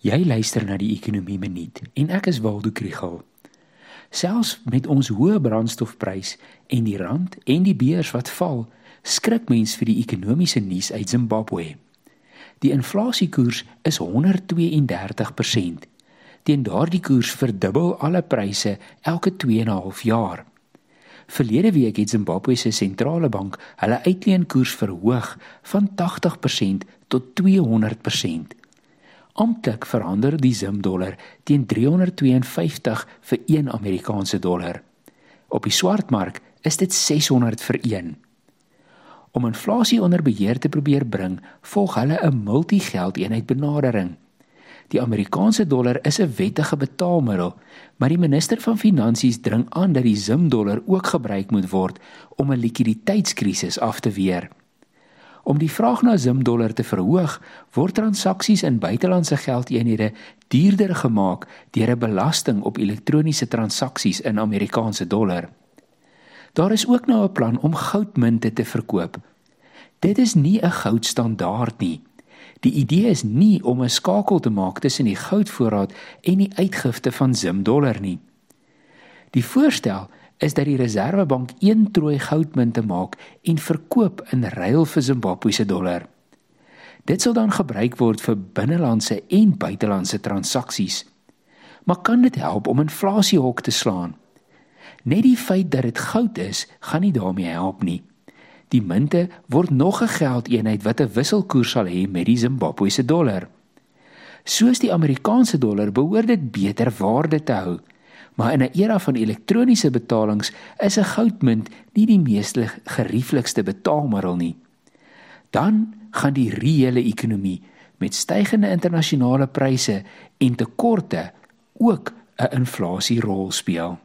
Jy luister na die Ekonomie Minuut en ek is Waldo Krügel. Selfs met ons hoë brandstofprys en die rand en die beurs wat val, skrik mens vir die ekonomiese nuus uit Zimbabwe. Die inflasiekoers is 132%. Teen daardie koers verdubbel alle pryse elke 2 en 'n half jaar. Verlede week het Zimbabwe se sentrale bank hulle uitleenkoers verhoog van 80% tot 200% amptelik verander die Zim dollar teen 352 vir 1 Amerikaanse dollar. Op die swartmark is dit 600 vir 1. Om inflasie onder beheer te probeer bring, volg hulle 'n multigeldeenheid benadering. Die Amerikaanse dollar is 'n wettige betaalmiddel, maar die minister van Finansies dring aan dat die Zim dollar ook gebruik moet word om 'n likwiditeitskrisis af te weer. Om die vraag na Zim dollar te verhoog, word transaksies in buitelandse geldeenhede duurder gemaak deur 'n belasting op elektroniese transaksies in Amerikaanse dollar. Daar is ook nou 'n plan om goudmunte te verkoop. Dit is nie 'n goudstandaard nie. Die idee is nie om 'n skakel te maak tussen die goudvoorraad en die uitgifte van Zim dollar nie. Die voorstel is dat die Reserwebank een trooi goudmunte maak en verkoop in ruil vir Zimbabwe se dollar. Dit sal dan gebruik word vir binnelandse en buitelandse transaksies. Maar kan dit help om inflasiehok te slaan? Net die feit dat dit goud is, gaan nie daarmee help nie. Die munte word nog 'n geldeenheid wat 'n wisselkoers sal hê met die Zimbabwe se dollar. Soos die Amerikaanse dollar behoort dit beter waarde te hou maar in 'n era van elektroniese betalings is 'n goudmunt nie die mees gerieflikste betaalmiddel nie. Dan gaan die reële ekonomie met stygende internasionale pryse en tekorte ook 'n inflasierol speel.